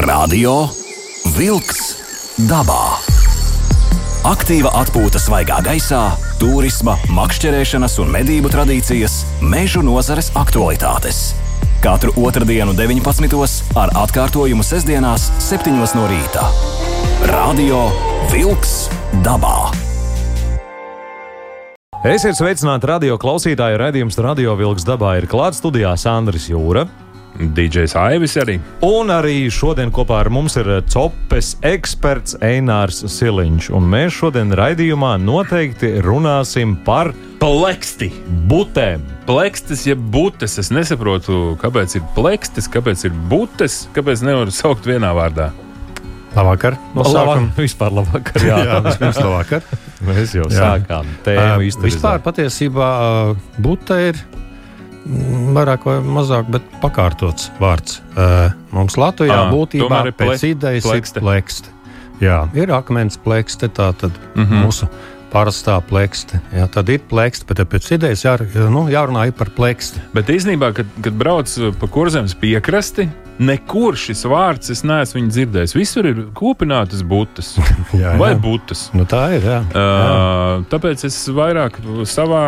Radio Wolks dabā. Aktīva atpūta svaigā gaisā, turisma, makšķerēšanas un medību tradīcijas, mežu nozares aktualitātes. Katru otrdienu, 19. ar atkārtojumu sestdienās, 7. no rīta. Radio Wolks dabā. Esiet sveicināti radio klausītāji. Radījums Radio Vilks dabā ir klāts studijā Sandris Jūra. DJs Aivis arī. Un arī šodien kopā ar mums ir Copes eksperts Einārs Siliņš. Un mēs šodien raidījumā noteikti runāsim par Pleksti! butēm. Plekstis, jeb butes. Es nesaprotu, kāpēc ir plekstis, kāpēc ir butes, kāpēc nevar saukt vienā vārdā. Labvakar. No Labvakar, sākuma. vispār labvakar. Jā, Jā, vispirms labvakar. mēs jau Jā. sākām tēmu Uh, izturēt. vispār patiesībā uh, bute ir vairāk vai mazāk, bet pakārtots vārds. Mums Latvijā Ā, būtībā pēc idejas plekste. ir plekste. Jā, ir akmens plekste, tā tad mm -hmm. mūsu parastā plekste. Jā, tad ir plekste, bet pēc idejas jā, nu, jārunā par pleksti. Bet īstenībā, kad, kad brauc pa kurzemes piekrasti, nekur šis vārds es neesmu dzirdējis. Visur ir kūpinātas butes Jā, vai jā. butes. Nu, tā ir. Jā. Uh, tāpēc es vairāk savā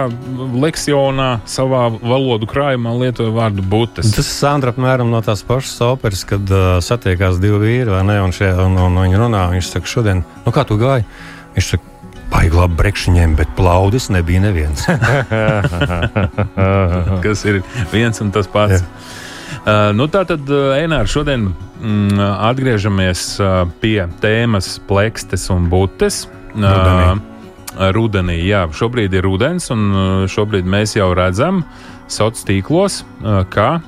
leksionā, savā valodu krājumā lietoju vārdu butes. Tas ir Sandra apmēram no tās pašas operas, kad uh, satiekās divi vīri, vai ne? Un, šie, un, un viņi runā, viņš saka, šodien, nu kā tu gāji? Viņš saka, baigi labi brekšiņiem, bet plaudis nebija neviens. kas ir viens un tas pats. Uh, nu, tā tad, Enār, šodien mm, atgriežamies uh, pie tēmas plekstes un butes. Rudenī. Rudenī, jā, šobrīd ir rudens, un šobrīd mēs jau redzam sociālos tīklos, ka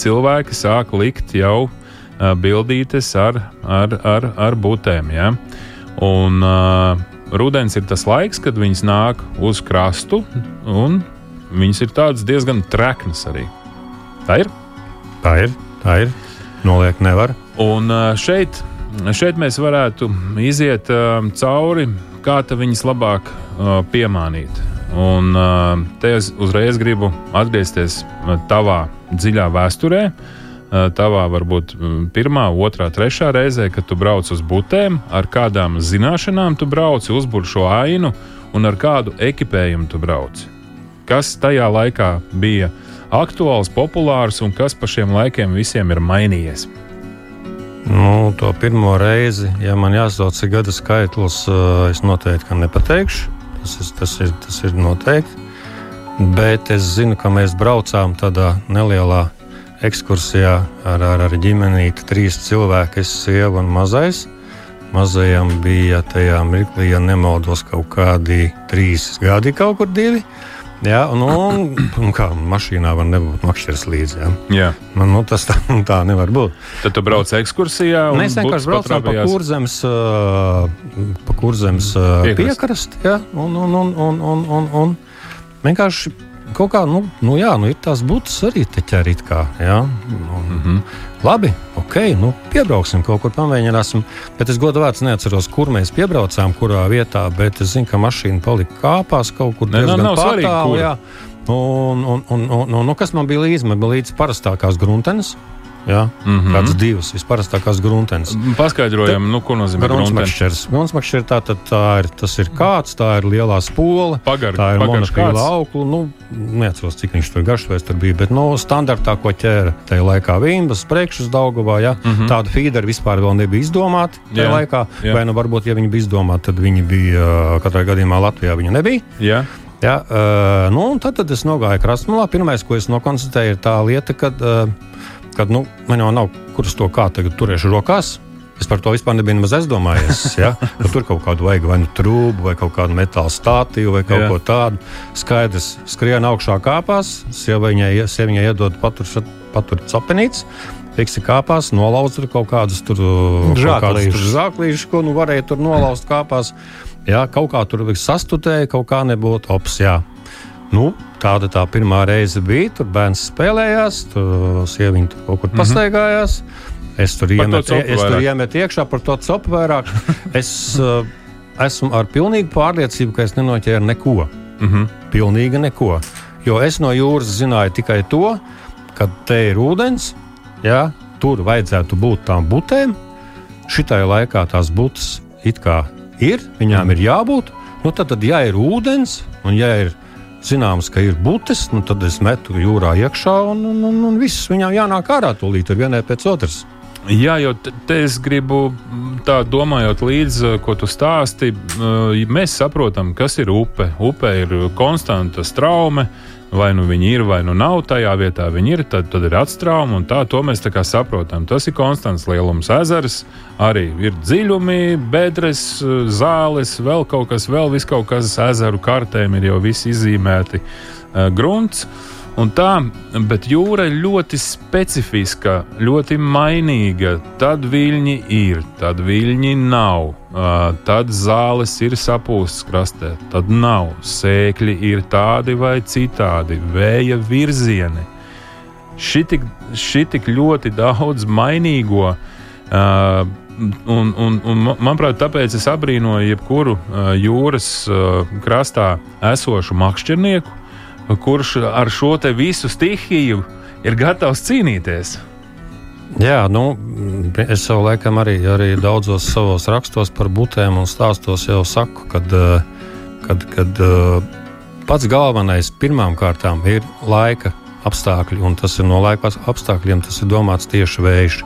cilvēki sāk likt jau bildītes ar, ar, ar, ar butēm. Ja? Un uh, rudens ir tas laiks, kad viņas nāk uz krastu, un viņas ir tādas diezgan treknas arī. Tā ir. tā ir, tā ir. Noliekt nevar. Un šeit, šeit mēs varētu iziet cauri, kā viņas labāk piemānīt. Un te es uzreiz gribu atgriezties tavā dziļā vēsturē. Tavā varbūt pirmā, otrā, trešā reizē, kad tu brauc uz butēm, ar kādām zināšanām tu brauci, uzbūri šo ainu un ar kādu ekipējumu tu brauci. Kas tajā laikā bija aktuāls, populārs un kas pa šiem laikiem visiem ir mainījies? Nu, to pirmo reizi, ja man jāsauc gada skaitlis, uh, es noteikti nepateikšu. Tas ir, tas, ir, tas ir noteikti. Bet es zinu, ka mēs braucām tādā nelielā ekskursijā ar, ar, ar ģimenīti. Trīs cilvēki, es sieva un mazais. Mazajam bija tajā mirklī, ja nemaldos, kaut kādi trīs gadi, kaut kur divi. Jā, un, un, un kā mašīnā var nebūt makšķers līdzi. Jā. Jā. Man, nu, tas tā, tā nevar būt. Tad tu brauc ekskursijā. Mēs vienkārši braucām pa kurzemes, pa kurzemes Piekrasti. Ja? Un, un, un, un, un, un, un vienkārši kaut kā, nu, nu, jā, nu ir tās būtas arī te ķerīt kā. Ja? Un, Mm -hmm. Labi, ok, nu, piebrauksim kaut kur, pamēģināsim. Bet es godu vārds neatceros, kur mēs piebraucām, kurā vietā. Bet es zinu, ka mašīna palika kāpās kaut kur Ne, nu, nav svarīgi. Un, un, un, un, un, un kas man bija līdzi? Man bija līdzi parastākās gruntenes. Jā, mm. -hmm. Kādas divas visparastākās gruntenes. Paskaidrojam, nu, ko nozīmē gruntenis. Grunsmakšķers. Grunsmakšķers tā, tā ir, tas ir kāds, tā ir lielā spola. Pagar, Tā ir kāds. aukla. Nu, neatceros, cik viņš tur garš vai tur bija. Bet no standartā, ko ķēra tajā laikā Vīmbas, priekšus Daugavā, ja, mm -hmm. tādu feederu vispār vēl nebija izdomāti tajā. Jā, laikā. jā. Vai nu varbūt, ja viņi bija izdomāti, tad viņi bija uh, katrā gadījumā Latvijā. Viņa nebija. Jā, Ja, uh, nu, tad, tad es nogāju krastmalā. Pirmais, ko es nokonstatēju, ir tā lieta, ka uh, kad, nu, man jau nav kuras to kā tagad turēšu rokās. Es par to vispār nebiju nemaz aizdomājies. Ja? Ka tur kaut kādu vajag vai nu trūku, vai kaut kādu metāla stātīvu, vai kaut Jā. Ko tādu. Skaidrs, skrien augšā kāpās, sieviņai, sieviņai iedod patur, patur cepenītes. Fiksi kāpās, nolauzt tur kaut kādus tur zāklīšus, ko nu varēja tur nolauzt kāpās. Jā, kaut kā tur sastutēja, kaut kā nebūtu ops. Jā. Nu, tāda tā pirmā reize bija. Tur bērns spēlējās, tur sieviete tur kaut kur mm -hmm. pastaigājās. Es tur iemetu, iemetu iekšā par to copu vairāk. Es uh, esmu ar pilnīgu pārliecību, ka es nenoķēru neko. mm -hmm. Pilnīgi neko. Jo es no jūras zināju tikai to, ka te ir ūdens, jā, tur vajadzētu būt tām butēm. Šitai laikā tās kā ir, viņām ir jābūt. Nu, tad, tad, ja ir ūdens un ja ir zināms, ka ir butes, nu, tad es metu jūrā iekšā un, un, un, un viss viņām jānāk ārā tūlīt vienai pēc otras. Jā, jo te, es gribu tā domājot līdzi, ko tu stāsti. Mēs saprotam, kas ir upe. Upe ir konstanta traume. Vai nu viņi ir, vai nu nav tajā vietā, viņi ir, tad, tad ir atstrauma, un tā to mēs tā saprotam. Tas ir konstants lielums. Ezers arī ir dziļumi, bedres, zāles, vēl kaut kas, vēl viss kaut kas ezeru kartēm ir jau viss izīmēti grunts. Uh, Un tā, bet jūra ir ļoti specifiska, ļoti mainīga. Tad viļņi ir, tad viļņi nav. Tad zāles ir sapūstas krastē, tad nav. Sēkļi ir tādi vai citādi, vēja virzieni. Šitik, šitik ļoti daudz mainīgo. Uh, un, un, un, manuprāt, tāpēc es abrīnoju jebkuru uh, jūras uh, krastā esošu makšķernieku, kurš ar šo visu stihiju ir gatavs cīnīties. Jā, nu, es jau laikam arī, arī daudzos savos rakstos par butēm un stāstos jau saku, kad, eh, kad, kad eh, pats galvenais pirmām kārtām ir laika apstākļi, un tas ir no laika apstākļiem, tas ir domāts tieši vējš.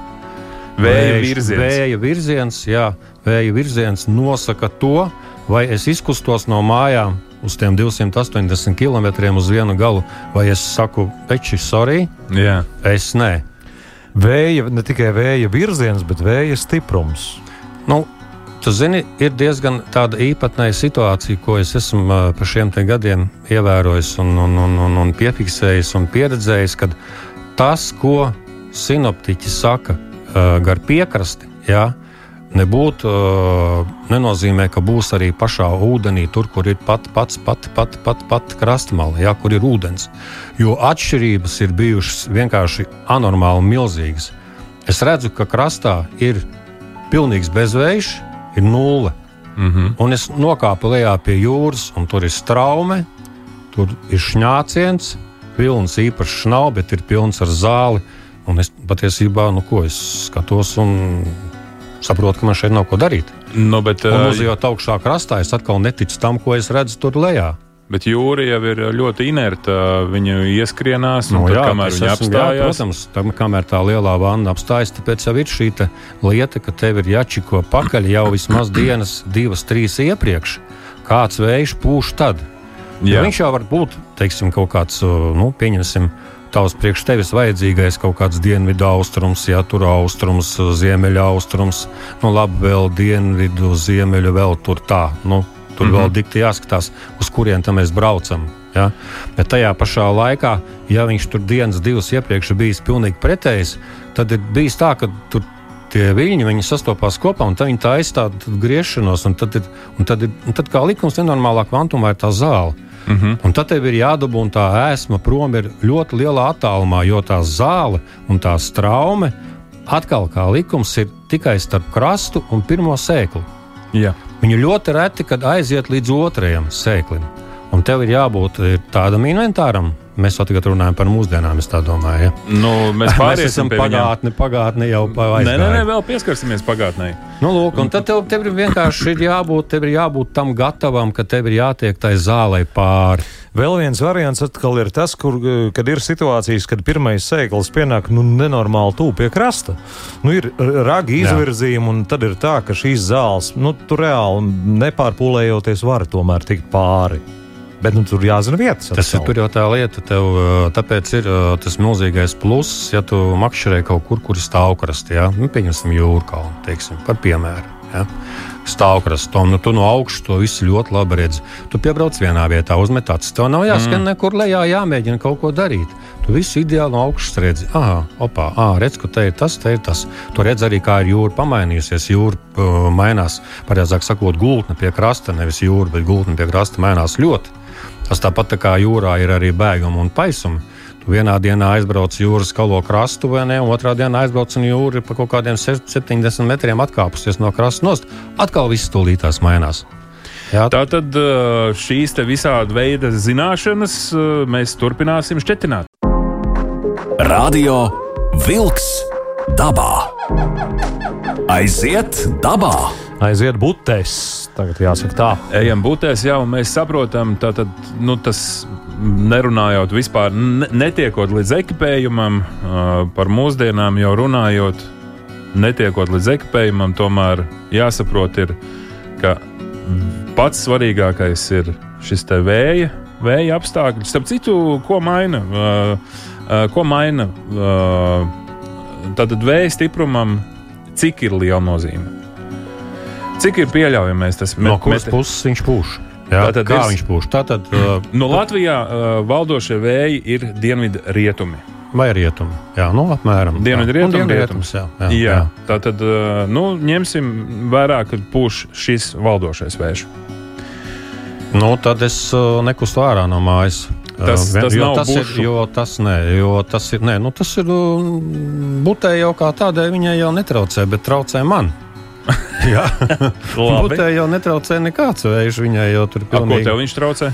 Vēja virziens. Vēja virziens, jā, vēja virziens nosaka to, vai es izkustos no mājām uz tiem 280 km uz vienu galu, vai es saku, peči, sorry? Jā. Es nē. Vēja, ne tikai vēja virziens, bet vēja stiprums. Nu, tu zini, ir diezgan tāda īpatnēja situācija, ko es esmu uh, pa šiem gadiem ievērojis un, un, un, un, un piefiksējis un pieredzējis, kad tas, ko sinoptiķi saka uh, gar piekrasti, jā, nebūt, uh, nenozīmē, ka būs arī pašā ūdenī, tur, kur ir pat, pats pat, pat, pat, pat krastmala, ja, kur ir ūdens. Jo atšķirības ir bijušas vienkārši anormāli milzīgas. Es redzu, ka krastā ir pilnīgs bezvējš, ir nulle. Mm -hmm. Un es nokāpu lejā pie jūras, un tur ir straume, tur ir šņāciens, pilns īpašs nav, bet ir pilns ar zāli. Un es patiesībā, nu, ko es skatos, un saprotu, ka man šeit nav ko darīt. Nu, bet, un uzjūt augšā krastā, es atkal neticu tam, ko es redzu tur lejā. Bet jūra jau ir ļoti inerta. Viņa ieskrienās, un no, nu jā, tad, kamēr viņa esmu, apstājās. Jā, protams, tam, kamēr tā lielā vana apstājas, tāpēc jau ir šī lieta, ka tev ir jāčiko pakaļ jau vismaz dienas, divas, trīs iepriekš. Kāds vējš pūš tad? Ja viņš jau var būt, teiksim, kaut kāds, nu, pieņemsim, tavs priekš tevis vajadzīgais kaut kāds dienvidu austrums, ja tur austrums, ziemeļa austrums, nu labi, vēl dienvidu, ziemeļu, vēl tur tā. Nu, tur mm -hmm. vēl dikti jāskatās, uz kurien mēs braucam. Ja? Bet tajā pašā laikā, ja viņš tur dienas, divas iepriekš ir bijis pilnīgi pretējs, tad ir bijis tā, ka tur tie viļņi viņi sastopās kopā un viņi tā aizstāv griešanos. Un tad, ir, un tad, ir, un tad kā likums nenormālā kvantumā ir tā zāle. Mhm. -huh. Un tad tev ir jādabū tā ēsma prom ir ļoti lielā attālumā, jo tā zāle un tā straume atkal kā likums ir tikai starp krastu un pirmo sēklu. Jā. Viņu ļoti reti, kad aiziet līdz otrajam sēklim. Un tev ir jābūt tādam inventāram, Mēs jau tagad runājam par mūsdienām, domāju. Ja? Nu, mēs pāriesim pie pagātni, pagātni jau aizgāja. Nē, nē, nē, vēl pieskarsimies pagātnē. Nu, lūk, un tad tev, tev ir vienkārši ir jābūt, tev ir jābūt tam gatavam, ka tev ir jātiek tai zālei pāri. Vēl viens variants atkal ir tas, kur, kad ir situācijas, kad pirmais sēklis pienāk nu, nenormāli tuvu pie krasta. Nu, ir ragi izvirzījumi, un tad ir tā, ka šīs zāles, nu, tur reāli nepārpūlējoties, var tomēr tikt pāri. Bet nu, tur jāzina vietas. Tas ir jau tā lieta, tev, tāpēc ir tas milzīgais pluss, ja tu makšķerē kaut kur, kur ir stāvkrasts. Ja? Nu, pieņemsim jūru kalnu, teiksim, par piemēru. Ja? Stāvkrasts, nu, tu no augšas to visu ļoti labi redzi. Tu piebrauc vienā vietā, uzmet acis. Tev nav jāskan mm. nekur lejā, jāmēģina kaut ko darīt. Tu visu ideāli no augšas redzi. Ah, opā, ah, redz, ka te ir tas, te ir tas. Tu redz arī, kā ir jūra pamainījusies. Jūra uh, mainās, pareizāk sakot, gultne pie krasta, nevis jūra, bet gultne pie krasta mainās ļoti. Tas tāpat tā kā jūrā ir arī bēgumi un paisumi. Tu vienā dienā aizbrauc jūras skalo krastu, vai ne? Otrā dienā aizbrauc un jūra pa kaut kādiem 70 metriem atkāpusies no krasta nost. Atkal viss tūlītās mainās. Jā. Tā tad šīs visāda veida zināšanas mēs turpināsim šķetināt. Radio Wolks dabā. Aiziet dabā! Aiziet butēs, tagad jāsaka tā. Ejam būtēs, jau mēs saprotam, tātad, nu, tas nerunājot vispār, ne, netiekot līdz ekipējumam, par mūsdienām jau runājot, netiekot līdz ekipējumam, tomēr jāsaprot, ir, ka pats svarīgākais ir šis te vēja, vēja apstākļi. Starp citu, ko maina? Ko maina? Tātad vēja stiprumam, cik ir liela nozīme? Cik ir pieļaujamais tas? No kuras puses viņš pūš? Jā, tātad kā ir, viņš pūš? Tātad, uh, no Latvijā uh, valdošie vēji ir dienvidu rietumi. Vai rietumi? Jā, nu, apmēram. Dienvidu rietumi, rietums. Jā, jā, jā. jā. Tātad, uh, nu, ņemsim vērā, ka pūš šis valdošais vējš. Nu, tad es uh, nekustu ārā no mājas. Tas, uh, tas jo, tas bušu. ir, jo tas, nē, jo tas ir, nē, nu, tas ir, butē jau kā tādai viņai jau netraucē, bet traucē man. Jā, Butē jau netraucē nekāds vējš. Viņai jau tur ir pilnīgi. Ko tev viņš traucē?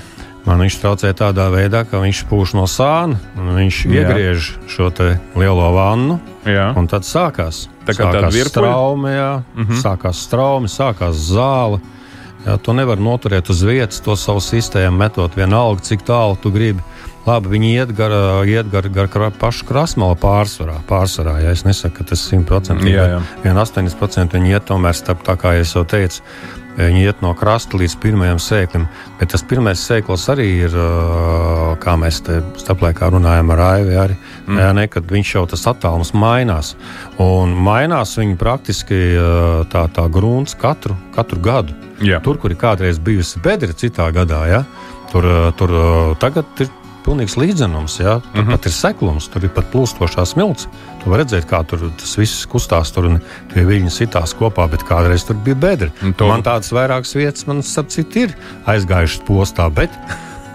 Man viņš traucē tādā veidā, ka viņš pūš no sāna, viņš Jā. iegriež šo lielo vannu, jā. un tad sākās. Tā kā tāda ir straume, jā, mm -hmm. sākās straume, sākās zāle. Jā, to nevar noturēt uz vietas, to savu sistēmu metot vienalga, cik tālu tu gribi. Labi, viņi iet gar, iet gar, gar, gar pašu krasmalu pārsvarā. pārsvarā ja es nesaku, ka tas ir 100%, bet 80% viņi iet tomēr starp, tā kā jau teicu, viņi iet no krasta līdz pirmajam sēklim. Bet tas pirmais sēklis arī ir, kā mēs te staplēkā runājam ar Aivi, arī, mm. jā, ne, kad viņš jau tas attālums mainās. Un mainās viņi praktiski tā, tā grunts katru, katru gadu. Jā. Tur, kur ir kādreiz bijusi bedra citā gadā, ja, tur, tur tagad ir pilnīgs līdzenums. Ja? Tur mm -hmm. pat ir seklums, tur ir pat plūstošā smilts. Tu vari redzēt, kā tur tas viss kustās, tur tie viļņi sitās kopā, bet kādreiz tur bija bedra. To... Man tādas vairākas vietas, man starp citu, ir aizgājušas postā. Bet...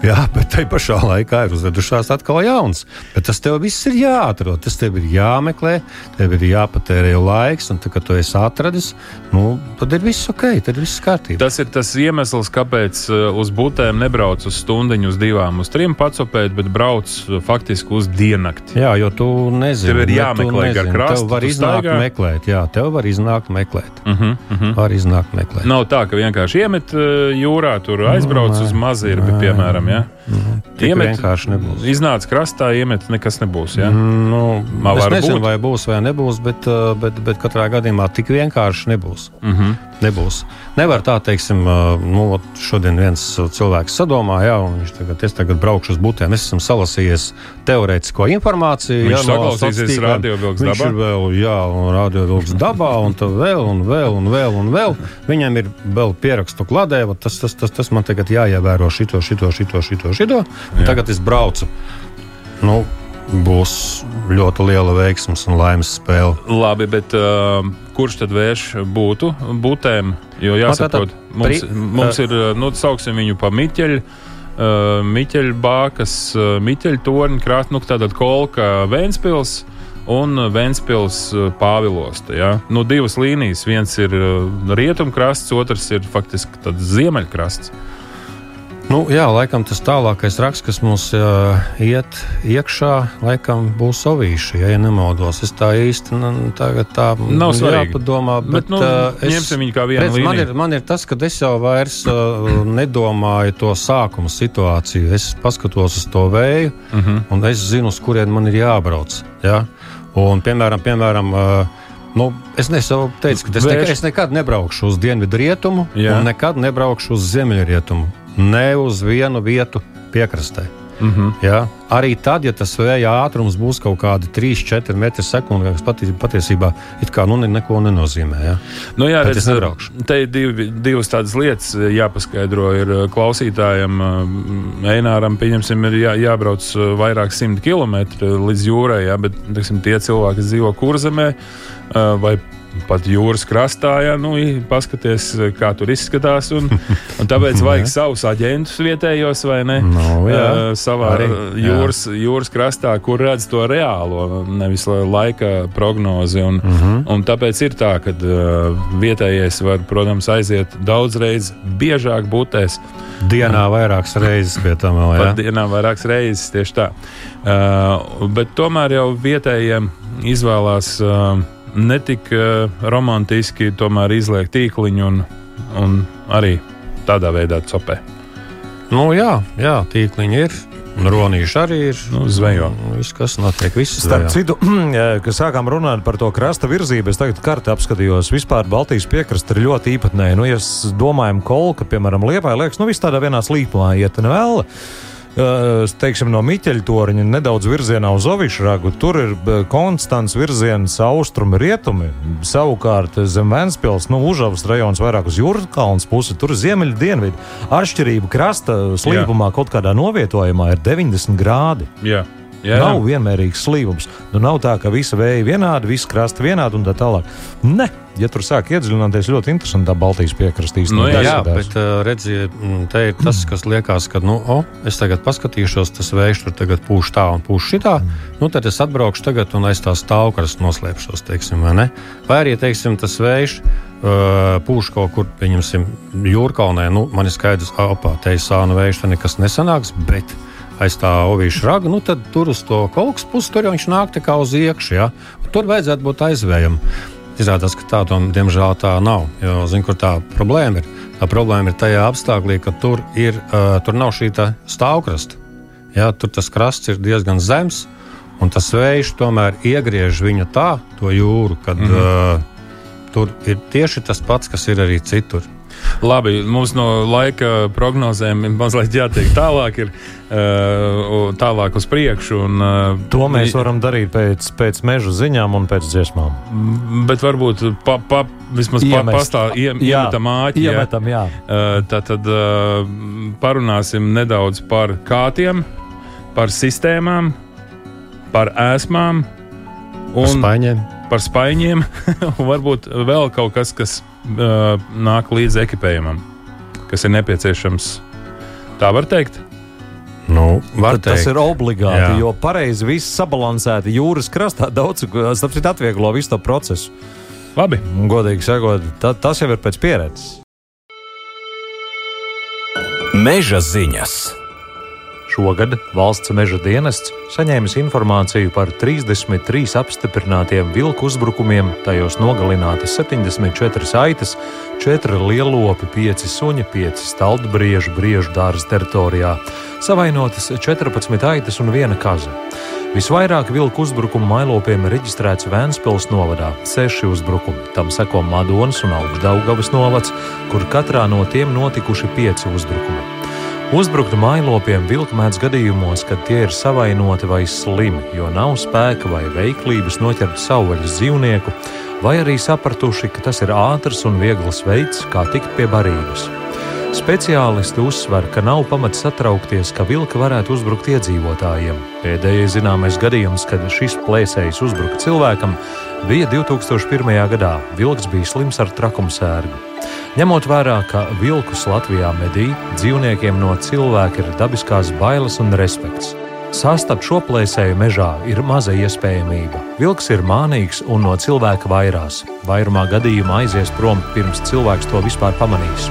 Jā, bet tai pašā laikā ir uzvedušās atkal jauns. Bet tas tev viss ir jāatrod, tas tev ir jāmeklē, tev ir jāpatērē laiks, un tad, kad tu esi atradis, nu, tad ir viss ok, tad ir viss kārtībā. Tas ir tas iemesls, kāpēc uh, uz būtēm nebrauc uz stundiņu, uz divām, uz trim pacopēt, bet brauc uh, faktiski uz diennakti. Jā, jo tu nezini. Tev ir jāmeklē gar krastu. Tev var iznākt staigā. meklēt, jā, tev var iznākt meklēt. Uh -huh, uh -huh. Var iznākt meklēt. Nav tā, ka vienkārši iemet uh, jūrā, tur aizbrauc no, uz mazirbi, piemēram. Jā. Mm, Iemet, vienkārši nebūs. Iznāca krastā, iemet, nekas nebūs. Ja? Mm, nu, es nezinu, būt. vai būs vai nebūs, bet, uh, bet, bet katrā gadījumā tik vienkārši nebūs. Mm -hmm. nebūs. Nevar tā, teiksim, nu, šodien viens cilvēks sadomā, jā, un viņš tagad, es tagad braukšu uz būtēm. Es esmu salasījies teorētisko informāciju. Viņš jā, saklausīsies no radiovilks dabā. Viņš ir vēl, jā, un radiovilks dabā, un tad vēl, un vēl, un vēl, un vēl. Viņam ir vēl pierakstu kladē, tas, tas, tas, tas man tagad jāievēro šito, šito, šito, šito, šito. Tagad es braucu. Nu, būs ļoti liela veiksmes un laimes spēle. Labi, bet uh, kurš tad vērš būtu būtēm? Jo jāsaprot, mums, mums ir, nu, sauksim viņu pa miķeļu. Uh, Miķeļa bākas, uh, Miķeļa torņa krāsa, nu, tāda kolka Vēnspils un Vēnspils uh, Pāvilosta. Ja? Nu, divas līnijas, viens ir rietumkrasts, otrs ir faktiski ziemeļkrasts. Uh, Nu, jā, laikam tas tālākais raksts, kas mums uh, iet iekšā, laikam būs ovīši, ja, ja nemaldos. Es tā īsti nu, tagad tā nav jāpadomā. Bet, bet, nu, uh, es, viņu kā vienu redz, man ir, man ir tas, ka es jau vairs uh, nedomāju to sākuma situāciju. Es paskatos uz to vēju, uh mhm. -huh. un es zinu, uz kurien man ir jābrauc. Ja? Un, piemēram, piemēram uh, Nu, es nesaku, ka es, nekad, es nekad nebraukšu uz dienvidu rietumu, Jā. un nekad nebraukšu uz ziemeļrietumu ne uz vienu vietu piekrastē. Mm -hmm. ja? Arī tad, ja tas vēja ātrums būs kaut kādi 3-4 metri sekundē, kas pati, patiesībā kā, nu, neko nenozīmē. Ja? Nu, jā, redz, te ir divi, divas tādas lietas jāpaskaidro. Ir uh, klausītājam, uh, Eināram, pieņemsim, ir jā, jābrauc uh, vairāk simt kilometri līdz jūrai, ja? bet teksim, tie cilvēki, kas dzīvo kurzemē vai pat jūras krastā, ja nu, paskaties, kā tur izskatās. Un, un tāpēc vajag savus aģentus vietējos, vai ne? No, jā, uh, savā arī, jūras, jā. jūras krastā, kur redz to reālo, nevis laika prognozi. Un, uh mhm. -huh. un tāpēc ir tā, ka uh, vietējais var, protams, aiziet daudzreiz biežāk būtēs. Dienā vairākas reizes pie tam vēl. Jā, dienā vairākas reizes tieši tā. Uh, bet tomēr jau vietējiem izvēlās uh, netik uh, romantiski, tomēr izliek tīkliņu un, un arī tādā veidā copē. Nu, jā, jā, tīkliņi ir. Un ronīši arī ir. Nu, zvejo. Viss, kas notiek, viss Starp zvejā. citu, kad sākām runāt par to krasta virzību, es tagad kartē apskatījos. Vispār Baltijas piekraste ir ļoti īpatnēja. Nu, ja domājam, kolka, piemēram, liepā, liekas, nu viss tādā vienā slīpumā iet, ne vēl. Uh, teiksim, no Miķeļa torņa nedaudz virzienā uz Ovišu ragu. Tur ir uh, konstants virziens austrumi, rietumi. Savukārt zem Vēnspils, nu, Užavas rajons vairāk uz Jūrkalnas pusi, tur ziemeļu dienvidu. Atšķirība krasta slīpumā kaut kādā novietojumā ir 90 grādi. Jā, Jā, nav vienmērīgs slīvums. Nu, nav tā, ka visi vēji vienādi, visi krasti vienādi un tā tālāk. Nē, ja tur sāk iedziļināties, ļoti interesanti tā Baltijas piekrastīs. Nu, jā, Jā, bet uh, redziet, mm, te ir tas, kas liekas, ka, nu, o, es tagad paskatīšos, tas vējš tur tagad pūš tā un pūš šitā. Nu, tad es atbraukšu tagad un aiz tās stāvokras noslēpšos, teiksim, vai ne? Vai arī, teiksim, tas vējš uh, pūš kaut kur, pieņemsim, jūrkalnē. Nu, man ir skaidrs, ka, opā, te ir sāna vējš, tad nekas nesanāks, bet aiz tā ovīša raga, nu tad tur uz to kas puses, tur jau viņš nāk kā uz iekšā. Ja? Tur vajadzētu būt aizvējam. Izrādās, ka tā tom, diemžēl tā nav. Jo, zin, kur tā problēma ir? Tā problēma ir tajā apstākļā, ka tur, ir, uh, tur nav šī tā stāvkrasta. Ja? Tur tas krasts ir diezgan zems, un tas vējš tomēr iegriež viņu tā, to jūru, kad mm -hmm. uh, tur ir tieši tas pats, kas ir arī citur. Labi, mums no laika prognozēm ir mazliet jātiek tālāk, ir, uh, tālāk uz priekšu. Un, uh, To mēs varam darīt pēc, pēc meža ziņām un pēc dziesmām. Bet varbūt pa, pa, vismaz pa, Iemest. pastāv, ie, Jā, iemetam āķi. Iemetam, jā. Uh, Tad, tad parunāsim nedaudz par kātiem, par sistēmām, par ēsmām Un un spaiņiem. Par spaiņiem. un varbūt vēl kaut kas, kas uh, nāk līdz ekipējumam, kas ir nepieciešams. Tā var teikt. Nu, var Tad tas teikt. ir obligāti, Jā. jo pareizi viss sabalansēti jūras krastā daudz kas atvieglo visu to procesu. Labi. Godīgi sakot, ta, tas jau ir pēc pieredzes. Meža ziņas. Šogad valsts meža dienests saņēmis informāciju par 33 apstiprinātiem vilku uzbrukumiem, tajos nogalinātas 74 aitas, 4 lielopi, 5 suņi, 5 staldbriežu briežu dārza teritorijā, savainotas 14 aitas un 1 kaza. Visvairāk vilku uzbrukumu mailopiem reģistrēts Vēncpils novadā - 6 uzbrukumi. Tam seko Madonas un Augstdaugavas novads, kur katrā no tiem notikuši 5 uzbrukumi. Uzbrukt mailopiem vilku mēdz gadījumos, kad tie ir savainoti vai slimi, jo nav spēka vai veiklības noķert savvaļas dzīvnieku, vai arī sapratuši, ka tas ir ātrs un viegls veids, kā tikt pie barības. Speciālisti uzsver, ka nav pamats satraukties, ka vilka varētu uzbrukt iedzīvotājiem. Pēdējais zināmais gadījums, kad šis plēsējs uzbruka cilvēkam, bija 2001. gadā. Vilks bija slims ar trakumsērgu. Ņemot vērā, ka vilkus Latvijā medī, dzīvniekiem no cilvēka ir dabiskās bailes un respekts. Sastapt šo plēsēju mežā ir maza iespējamība. Vilks ir mānīgs un no cilvēka vairās. Vairumā gadījumā aizies prom pirms cilvēks to vispār pamanīs.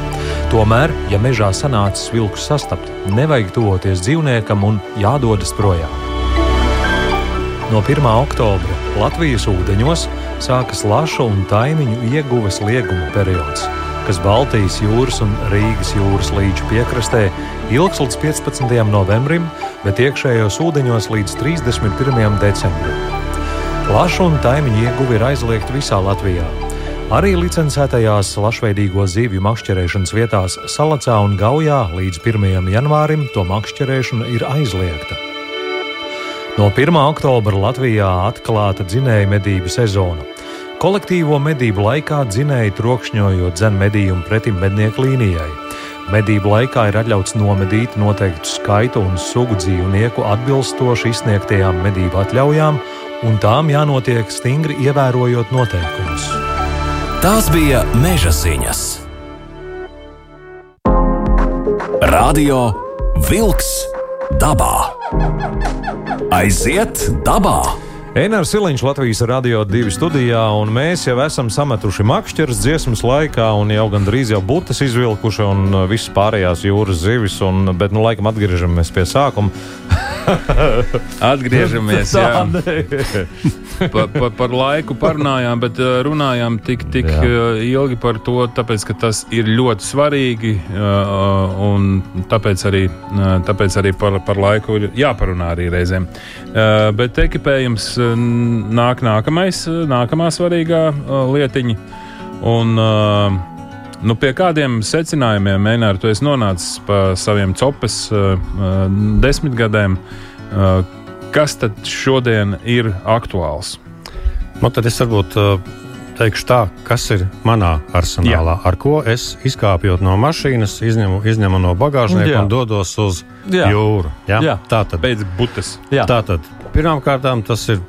Tomēr, ja mežā sanācis vilkus sastapt, nevajag tuvoties dzīvniekam un jādodas projām. No 1. oktobra Latvijas ūdeņos sākas lašu un taimiņu ieguves lieguma periods, kas Baltijas jūras un Rīgas jūras līča piekrastē ilgs līdz 15. novembrim, bet iekšējos ūdeņos līdz 31. decembrim. Lašu un taimiņu ieguve ir aizliegta visā Latvijā. Arī licencētajās lašveidīgo zivju makšķerēšanas vietās Salacā un Gaujā līdz 1. janvārim to makšķerēšana ir aizliegta. No 1. oktobra Latvijā atklāta dzinēja medību sezona. Kolektīvo medību laikā dzinēji trokšņojot dzen medījumu pretim mednieku līnijai. Medību laikā ir atļauts nomedīt noteiktu skaitu un sugu dzīvnieku atbilstoši izsniegtajām medību atļaujām, un tām jānotiek stingri ievērojot noteikumus. Tās bija meža ziņas. Radio Wolks dabā. Aiziet dabā! Einars Siliņš Latvijas Rādio 2 studijā, un mēs jau esam sametuši makšķeres dziesmas laikā, un jau gandrīz jau būtas izvilkuši, un uh, visas pārējās jūras zivis, un, bet, nu, laikam atgriežamies pie sākuma. Atgriežamies. Jā. pa, pa, par laiku parunājām, bet uh, runājām tik, tik Jā. uh, ilgi par to, tāpēc, ka tas ir ļoti svarīgi. Uh, un tāpēc arī, tāpēc arī par, par laiku ir jāparunā arī reizēm. Bet ekipējums nāk nākamais, nākamā svarīgā lietiņa. Un, uh, Nu, pie kādiem secinājumiem, Mēnēr, tu esi nonācis pa saviem copes uh, uh, desmitgadēm? Uh, kas tad šodien ir aktuāls? Nu, tad es varbūt teikšu tā, kas ir manā arsenālā. Jā. Ar ko es izkāpjot no mašīnas, izņemu, izņemu no bagāžnieka Jā. un dodos uz Jā. jūru. Ja? Jā. Tā tad, Pēc butes. Jā. tātad pirmkārt, tas ir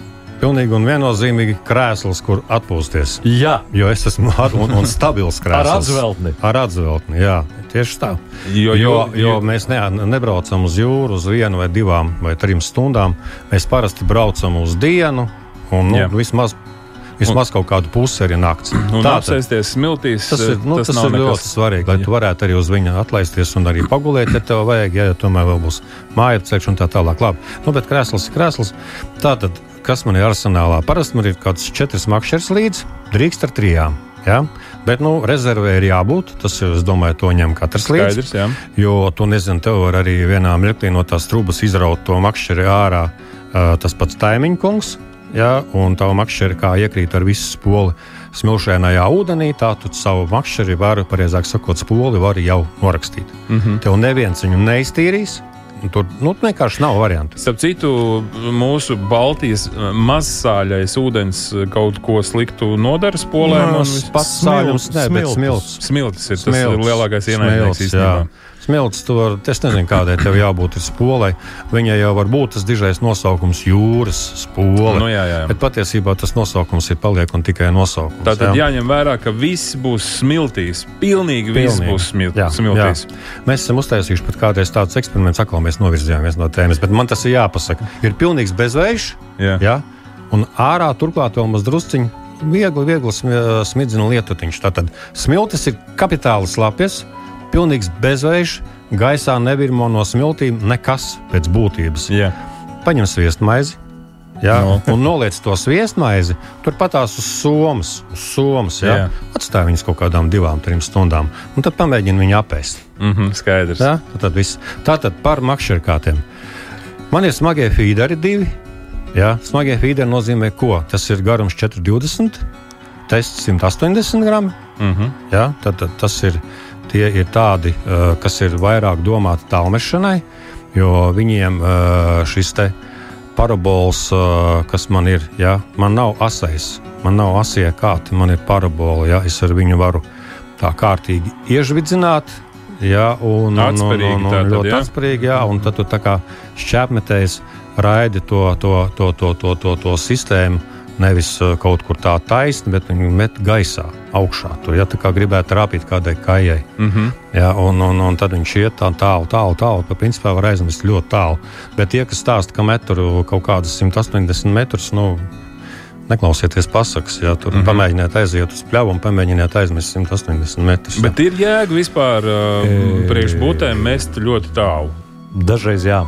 pilnīgi un viennozīmīgi krēsls, kur atpūsties. Jā, Jo es esmu ar, un, un stabils krēsls. ar atzveltni. Ar atzveltni, jā, tieši tā. Jo, Jo, jo mēs ne, nebraucam uz jūru uz vienu vai divām vai trim stundām. Mēs parasti braucam uz dienu un nu, Jā. vismaz, vismaz kaut kādu pusi arī un Tātad apsēsties smiltīs, Tas ir, nu, tas tas nav ir nekas. ļoti svarīgi, lai tu varētu arī uz viņa atlaisties un arī pagulēt, ja tev vajag, ja tomēr vēl būs māja ceļš un tā tālāk. Labi. Nu, bet krēsls ir krēsls. Tātad, kas man ir arsenālā? Parasti man ir kaut kāds četras makšķers līdzi, drīkst ar trijām. Ja? Bet nu, rezervē ir jābūt. Tas ir, es domāju, to ņem katrs līdzi. Skaidrs, jā. Jo tu nezini, tev var arī vienā mirklī no tās trūkumas izraut to makšķeri ārā. Uh, tas pats taimiņkungs, ja, un tā makšķeri kā iekrīt ar visu spoli smilšainajā ūdenī, tā tu savu makšķeri vari, pareizāk sakot, spoli var jau norakstīt. Mm. -hmm. Tev neviens viņu neiztīrīs. Tur nu, vienkārši nav variantu. Starp citu, mūsu Baltijas mazsāļais ūdens kaut ko sliktu nodara spolēm. vis- pats sāļums, ne, bet smilts. smilts. Ir tas lielākais ienaidnieks Smilts, īstenībā. jā. Smilts, tu vari, es nezinu, kādai tev jābūt spolai. Viņai jau var būt tas dižais nosaukums jūras spole. Nu, jā, jā. Bet patiesībā tas nosaukums ir paliek un tikai nosaukums. Tātad jā. jāņem vērā, ka viss būs smiltīs. Pilnīgi viss Pilnīgi. būs smil Jā, smiltīs. jā. Mēs esam uztaisījuši pat kādreiz tādus eksperimentus, atkal mēs novirzījāmies no tēmas, bet man tas ir jāpasaka. Ir pilnīgs bezvējš, Jā. ja? un ārā turklāt vēl maz drusciņš. Viegli, viegli smi- smidzina lietutiņš. Tātad smiltis ir kapitāli slapjas, pilnīgs bezvējš, gaisā nevirmo no smiltīm nekas pēc būtības. Jā. Paņem sviestmaizi. Jā, No. un noliec to sviestmaizi, turpatās uz somas, uz somas jā. Jā. atstāj viņus kaut kādām divām, trim stundām, un tad pamēģini viņu apēst. Mhm, skaidrs. Jā, tad viss. Tātad par makšķerkātiem. Man ir smagie feederi divi. Jā, smagie feederi nozīmē, ko? Tas ir garums 420, tests 180 gramu. Mhm. Ja, tad, tad tas ir, tie ir tādi, uh, kas ir vairāk domāti tālmešanai, jo viņiem uh, šis te parabols, uh, kas man ir, ja, man nav asais, man nav asie kāti, man ir parabola, ja, es ar viņu varu tā kārtīgi iežvidzināt. Ja, un, un, un, Atspērīgi un, un tātad, ļoti atspērīgi, jā, un tad tu tā kā šķēpmetējs raidi to, to, to, to, to, to, to sistēmu nevis uh, kaut kur tā taisni, bet viņi met gaisā, augšā. Tur ja tā kā gribētu rāpīt kādai kājai. Mm -hmm. Ja, un, un, un tad viņš iet tā tālu, tālu, tālu. Pa principā var aizmest ļoti tālu. Bet tie, kas stāsta, ka met tur kaut kādas 180 metrus, nu, neklausieties pasakas. Ja, tur mm. -hmm. pamēģiniet aiziet uz pļavu un pamēģiniet aizmest 180 metrus. ja. Bet ir jēga vispār uh, E- priekšbūtēm mest ļoti tālu. Dažreiz jā.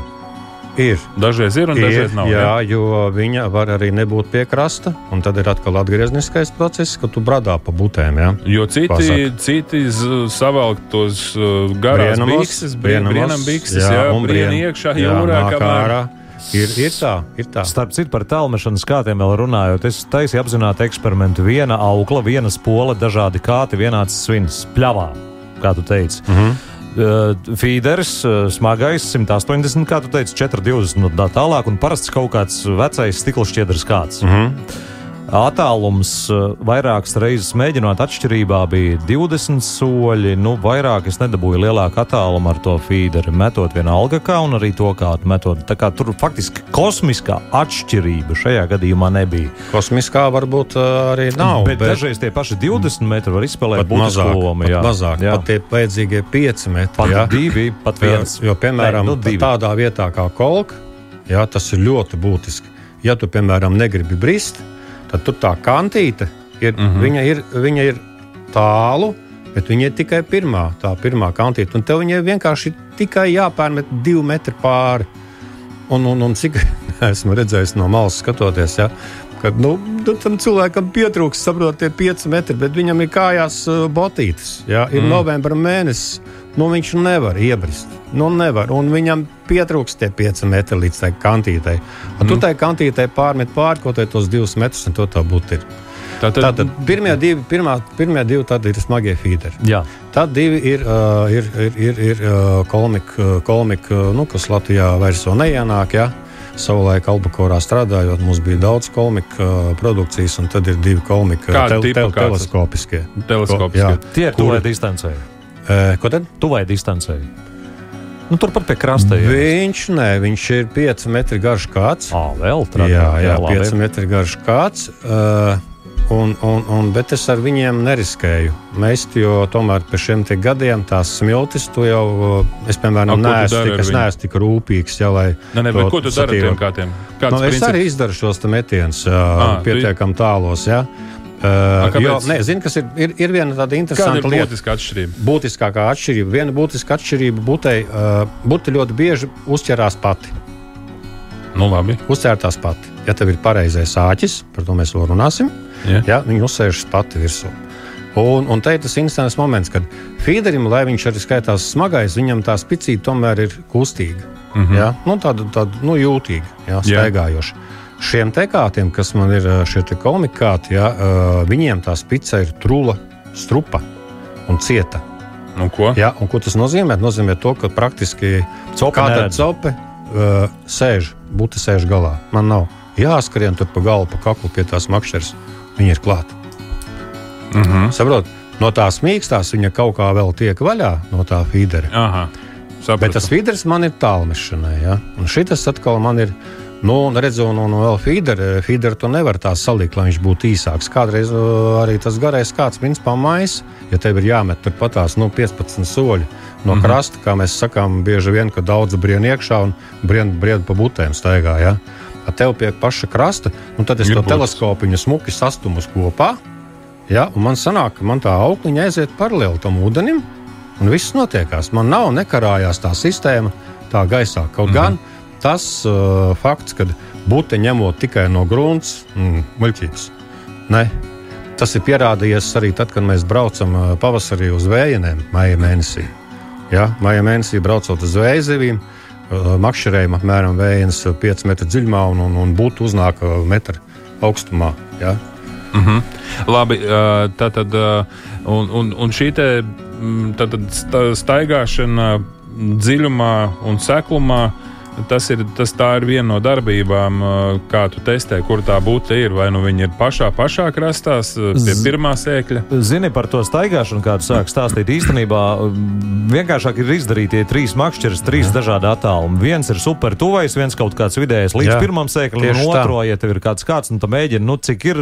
Ir. Dažreiz ir un Ir, dažreiz nav. jā, jo viņa var arī nebūt pie krasta. Un tad ir atkal atgriezniskais process, kad tu bradā pa butēm. Ja? Jo citi, Pasaka. citi z- savelk tos uh, garās bikses, brīnām bikses, jā, jā, un brien- iekšā jā, jūrā. kamēr-. Ir, ir tā, ir tā. Starp citu, par tālmešanas kātiem vēl runājot, es taisīju apzināti eksperimentu. Viena aukla, viena spola, dažādi kāti, vienāds svins pļavā, kā tu teici. Mm Mhm. -hmm. Uh, feeders, uh, smagais, 180, kā tu teici, 420 un tā tālāk, un parasts kaut kāds vecais stikla šķiedrs kāds. Mm Mhm. Attālums uh, vairākas reizes mēģinot atšķirībā bija 20 soļi. Nu, vairāk es nedabūju lielāku attālumu ar to feederi, metot vienalga kā un arī to kādu metot. Tā kā tur faktiski kosmiskā atšķirība šajā gadījumā nebija. Kosmiskā varbūt uh, arī nav. bet, bet dažreiz tie paši 20 metri var izspēlēt būtisku lomu. jā. mazāk, jā. pat tie vajadzīgie 5 metri. pat jā. divi, pat viens. Jo, piemēram, Nē, nu, nu, divi. tādā vietā kā kolka, jā, tas ir ļoti būtiski. Ja tu, piemēram, negribi brist, tad tur tā kantīte ir, mm. -hmm. viņa ir, viņa ir tālu, bet viņa ir tikai pirmā, tā pirmā kantīte. Un tev viņai vienkārši tikai jāpārmet divi metri pāri. un, un, un cik esmu redzējis no malas skatoties, ja, kad nu, nu, tam cilvēkam pietrūks, saprot, tie 5 metri, bet viņam ir kājās uh, botītes. Ja, ir mm. novembra mēnesis, nu, viņš nevar iebrist. Nu, nevar, un viņam pietrūks tie 5 metri līdz tai kantītei. Un mm. tu tai kantītei pārmet pāri kaut kādus tos 2 metrus, un to tā būtu. Tātad, tātad pirmie divi, pirmā, pirmie divi ir smagie feederi. Jā. Tad divi ir, uh, ir, ir, ir, ir uh, kolmika, kolmika nu, kas Latvijā vairs neienāk. Ja? Savulaik Albakorā strādājot, mums bija daudz kolmika uh, produkcijas, un tad ir divi kolmika te, te, teleskopiskie. teleskopiskie. Jā. Tie ir tuvai distancē. E, ko tad? Tuvai distancē. Nu, Turpat pie krasta jau. Viņš, nē, viņš ir 5 metri garš kāds. À, vēl tādā jā, jā, jā 5 metri garš kāds. Uh, Un, un, un, bet es ar viņiem neriskēju. Mēs jau tomēr pēc šiem gadiem tās smiltis, to jau es, piemēram, neesmu tik, es neesmu tik rūpīgs. Ja, ne, ne, ko tu dari ar tiem kātiem? Nu, es princips? arī izdaru šos metienus pietiekami tālos. Ja. Uh, jo, ne, zin, ir, ir, ir viena tāda interesanta lieta. Būtiskā atšķirība. Būtiskākā atšķirība. Viena būtiska atšķirība būtei, uh, būte ļoti bieži uzķerās pati. Nu, labi. Uzķērtās pati. Ja tev ir pareizais āķis, par to mēs vēl runāsim, yeah. ja, viņi uzsēžas pati virsū. Un, un te ir tas instants moments, kad feederim, lai viņš arī skaitās smagais, viņam tā spicīte tomēr ir kustīga. Mm -hmm. ja? nu, tāda, tāda nu, jūtīga, ja? staigājoša. Yeah. Šiem tekātiem, kas man ir šie komikāti, ja, viņiem tā spica ir trula, strupa un cieta. Un ko? Ja, un ko tas nozīmē? Tas nozīmē to, ka praktiski kāda cope uh, sēž, būtu sēž galā. Man nav jāskrien tur pa galvu, pa kaklu pie tās makšķeres. Viņi ir klāti. Mm -hmm. Saprot, no tās mīkstās viņa kaut kā vēl tiek vaļā no tā feedera. Bet tas feeders man ir tālmešanai. Ja? Un šis atkal man ir. Nu, redzu, un, un vēl feederu feeder tu nevar tā salikt, lai viņš būtu īsāks. Kādreiz arī tas garais kāds, principā, maisa, ja tev ir jāmet turpat tās nu, 15 soļi no mm -hmm. krasta, kā mēs sakām, bieži vien, ka daudz brien iekšā un brien, brien pa butēm staigā. Ja? ar tevi pie paša krasta, un tad es Ir to teleskopu smuki sastumu kopā. Ja, man sanāk, ka man tā aukliņa aiziet paralēli tam ūdenim, un viss notiekās. Man nav nekarājās tā sistēma tā gaisā. Kaut mm -hmm. gan tas uh, fakts, ka būte ņemot tikai no grunts, mm, muļķības. Ne. Tas ir pierādījies arī tad, kad mēs braucam uh, pavasarī uz vējieniem, maija mēnesī. Ja, maija mēnesī braucot uz zvejzivīm, Uh, makšķerējuma apmēram 1,5 metru dziļumā un, un, un būtu uznāk uh, metra augstumā. Ja? Mm -hmm. Labi, uh, tā tad un, un, un šī te, mm, tā tad staigāšana dziļumā un seklumā Tas ir, tas ir viena no darbībām, kā tu testē, kur tā būtu. Ir. Vai nu viņi ir pašā, pašā krastā, pie pirmā sēkļa? Zini par to staigāšanu, kādu sāk stāstīt. Īstenībā vienkāršāk ir izdarīt tie trīs makšķeres, trīs Jā. dažādi attālumi. Viens ir super tuvais, viens kaut kāds vidējais līdz Jā. pirmam sēklim, un otro, tā. ja tev ir kāds kāds, nu, tad mēģini, nu, cik ir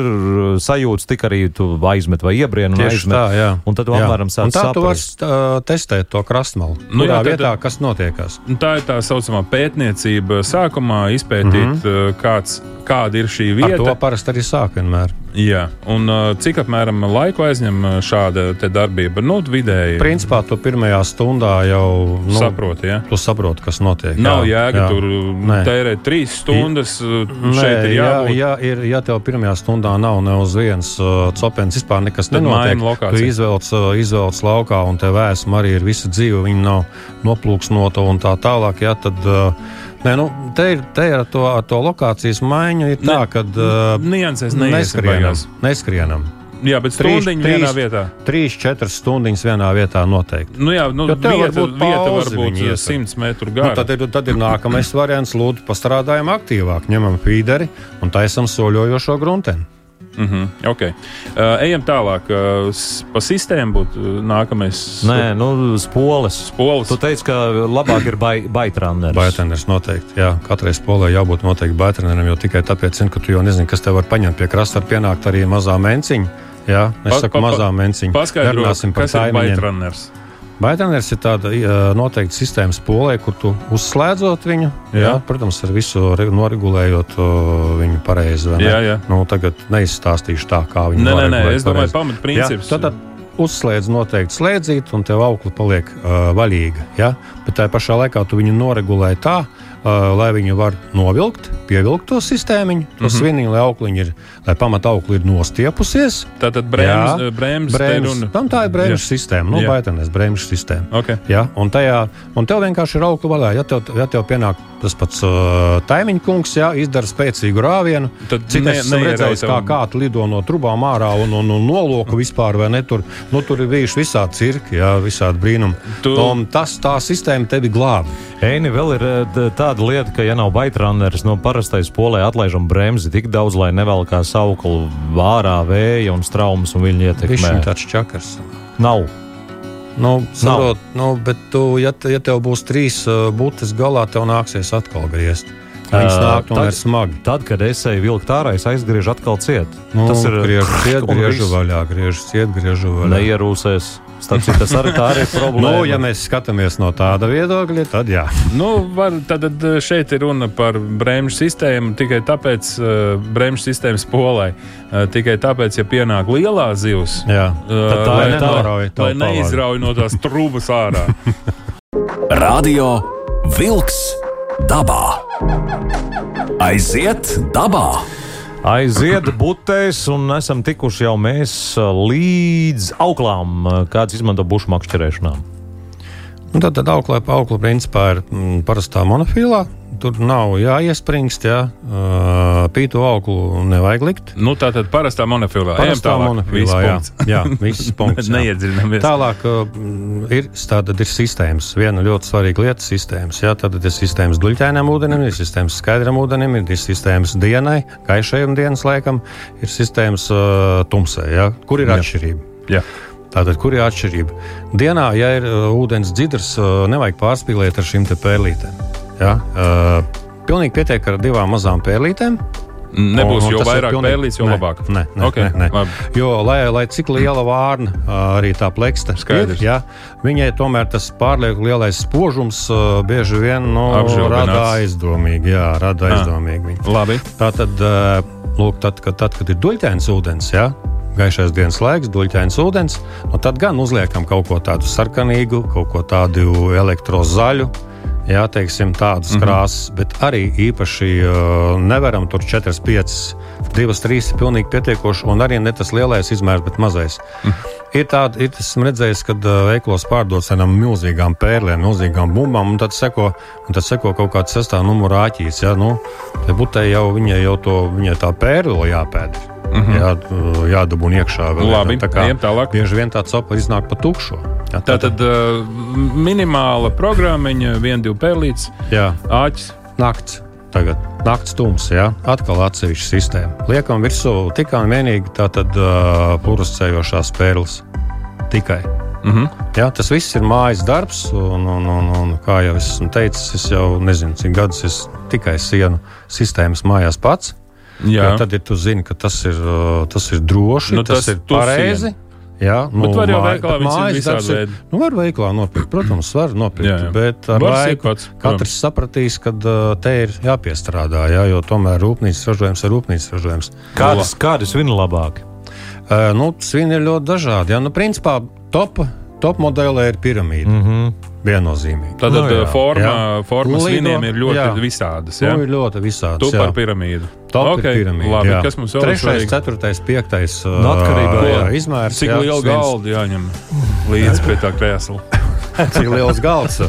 sajūts, tik arī tu aizmet vai iebrien un aizmet. Tā, jā. un tad tu apmēram sāc saprast. Tā tu vari testēt to krastmalu. Nu, jā, vietā, kas notiekās. Tā ir tā saucamā pētniecība pētniecība sākumā izpētīt, mm -hmm. kāds, kāda ir šī vieta. Ar to parasti arī sāk vienmēr. Jā, un cik apmēram laiku aizņem šāda darbība? Nu, vidēji. Principā tu pirmajā stundā jau nu, saproti, ja? tu saproti, kas notiek. Nav jā, jēga jā. tur Nē. tērēt trīs stundas. Nē, jā, jā, ir, ja tev pirmajā stundā nav ne uz vienas uh, copens, vispār nekas Tad nenotiek. Tu izvelc, uh, izvelc laukā un tev vēsma arī ir visa dzīve, viņa nav noplūksnota un tā tālāk. Jā, tad, uh, Nē, nu, te ir, te ir to, to lokācijas maiņa. Ir tā, ka uh, neskrienam. neskrienam. Jā, bet stundiņa vienā vietā. Trīs, četras stundiņas vienā vietā noteikti. Nu jā, nu, vieta, varbūt vieta var būt 100 metru gara. Nu, tad, ir, tad ir nākamais variants. Lūdzu, pastrādājam aktīvāk, ņemam feederi un taisam soļojošo grunteni. Mm -hmm, okay. uh, ejam tālāk. Uh, pa sistēmu būtu uh, nākamais. Nē, nu, spoles. spoles. Tu teici, ka labāk ir baitrunners. Baitrunners noteikti. Jā, katrai spolē jābūt noteikti baitrunneram, jo tikai tāpēc, ka tu jau nezini, kas tev var paņemt pie krasta, var pienākt arī mazā menciņa. Jā, es pa, saku pa, mazā menciņa. Paskaidrosim par taimiņiem. Baitrunners ir tāda noteikta sistēmas polē, kur tu uzslēdzot viņu, jā. Jā, protams, ar visu noregulējot viņu pareizi. Jā, jā. Nu, tagad neizstāstīšu tā, kā viņi to dara. Nē, nē, es domāju, pamatprincips. Tad, tad uzslēdz noteikti slēdzīt, un tev aukla paliek uh, vaļīga. Ja? Bet tajā pašā laikā tu viņu noregulē tā, uh, lai viņi var novilkt, pievilkt to sistēmu, to mm -hmm. sviniņu, lai aukliņi ir, lai pamata aukli ir nostiepusies. Tātad brēmas, brēmas, brēmas tam tā ir brēmas sistēma, nu, baitanes brēmas sistēma. Okay. Ja? Un, tajā, un tev vienkārši ir aukli vaļā. Ja tev, ja tev pienāk tas pats uh, taimiņa kungs, ja izdara spēcīgu rāvienu, tad citas ne, redzējis, kā kāds lido no trubām ārā un, un, un noloku vispār, vai ne? Tur, nu, tur ir bijuši visādi cirki, ja, visādi brīnumi. Tu... Un tas tā sistēma tevi glābi. Eini, vēl ir tāda lieta, ka, ja nav baitrunners, no parastais polē atlaižam bremzi tik daudz, lai nevelkā sauklu vārā vēja un straumes un viņa ietekmē. Viņš ir tāds čakars. Nav. Nu, sarot, nu, bet, tu, ja, ja tev būs trīs uh, būtnes galā, tev nāksies atkal griezt. Viņas uh, nāk no smagi. Tad, kad es eju vilkt ārā, es aizgriežu atkal ciet. Nu, tas ir griežu ciet, griežu vaļā, griežu ciet, griežu vaļā. Neierūsēs. Citu, tas arī, arī ir problēma. nu, ja mēs skatāmies no tāda viedokļa, tad jā. Nu, var, tad, tad šeit ir runa par bremžu sistēmu tikai tāpēc, uh, bremžu sistēmas polai. Uh, tikai tāpēc, ja pienāk lielā zivs, jā, uh, tā lai, nenārauj, lai neizrauj no tās trūmas ārā. Radio Vilks dabā. Aiziet dabā! Aiziet butēs, un esam tikuši jau mēs līdz auklām, kāds izmanto bušu makšķerēšanām. Nu, tad, tad auklē pa auklu principā ir mm, parastā monofilā. Tur nav jāiespringst, jā. Uh, pītu auglu nevajag likt. Nu, tā tad parastā monofilā. Parastā monofilā, jā. jā, viss punkts. Neiedzinamies. Tālāk uh, ir, tātad ir sistēmas. Viena ļoti svarīga lieta - sistēmas. Jā, tad ir sistēmas duļķēnam ūdenim, ir sistēmas skaidram ūdenim, ir sistēmas dienai, gaišajam dienas laikam, ir sistēmas uh, tumsai. Jā. Kur ir jā. atšķirība? Jā. Tātad, kur ir atšķirība? Dienā, ja ir uh, ūdens dzidrs, uh, nevajag pārspīlēt ar šīm pērlītēm. Ja? Uh, pilnīgi pietiek ar divām mazām pērlītēm. Nebūs un, un jo vairāk pilnīgi... pērlītes, jo ne, labāk. Nē, nē, okay, nē, nē. Jo, lai, lai cik liela vārna, arī tā plaksta ir, ja, viņai tomēr tas pārlieku lielais spožums bieži vien nu, rada aizdomīgi. Jā, rada aizdomīgi. Labi. Tā tad, lūk, tad, kad, tad, kad ir duļķēns ūdens, ja, gaišais dienas laiks, duļķains ūdens, nu tad gan uzliekam kaut ko tādu sarkanīgu, kaut ko tādu elektrozaļu. Jā, teiksim, tādas mm -hmm. krāsas, bet arī īpaši uh, nevaram tur 4, 5, 2, 3 ir pilnīgi pietiekoši, un arī ne tas lielais izmērs, bet mazais. Mm. Ir tāda, ir, esmu redzējis, kad uh, veiklos pārdod tādām milzīgām pērlēm, milzīgām bumbām, un tad seko, un tad seko kaut kāds sestā numura āķis. Ja? Nu, Butē jau viņai jau to, viņai tā pērle jāpēd mm -hmm. jā, jādabūna iekšā. Vēl, Labi, tā kā tālāk. Bieži vien tā copa iznāk pa tukšu. Jā, tā tad uh, minimāla programmiņa, viena, divi pērlītes, āķis. Nakts. Tagad naktas tums, ja atkal atsevišķa sistēma. Liekam virsū tikai un vienīgi tātad uh, puruscejošās pērles. Tikai. Mm -hmm. Jā, tas viss ir mājas darbs, un, un, un, un kā jau es esmu teicis, es jau nezinu, cik gadus es tikai sienu sistēmas mājās pats. Jā. Tad, ja tu zini, ka tas ir, uh, tas ir droši, nu, tas, tas ir pareizi. Jā, nu, bet var jau veikalā mājas darbs. Ir, nu, var veikalā nopirkt, protams, var nopirkt. Jā, jā. Bet ar var laiku pats, katrs sapratīs, ka uh, te ir jāpiestrādā, jā, jo tomēr rūpnīcas ražojums ir rūpnīcas ražojums. Kādas, kādas svini labāk? Uh, nu, svini ir ļoti dažādi. Jā, nu, principā top, top modelē ir piramīda. Mm -hmm. Viennozīmīgi. Tad no, nu jā, forma, jā. formas līnijām ir ļoti jā. visādas. Jā, nu, ir ļoti visādas. Tu par piramīdu. Top okay, piramīda. Labi, jā. kas mums vēl ir? Trešais, ceturtais, piektais. Uh, Atkarībā no izmērs. Cik liela galda jāņem līdzi pie tā krēsla? Cik liels galds?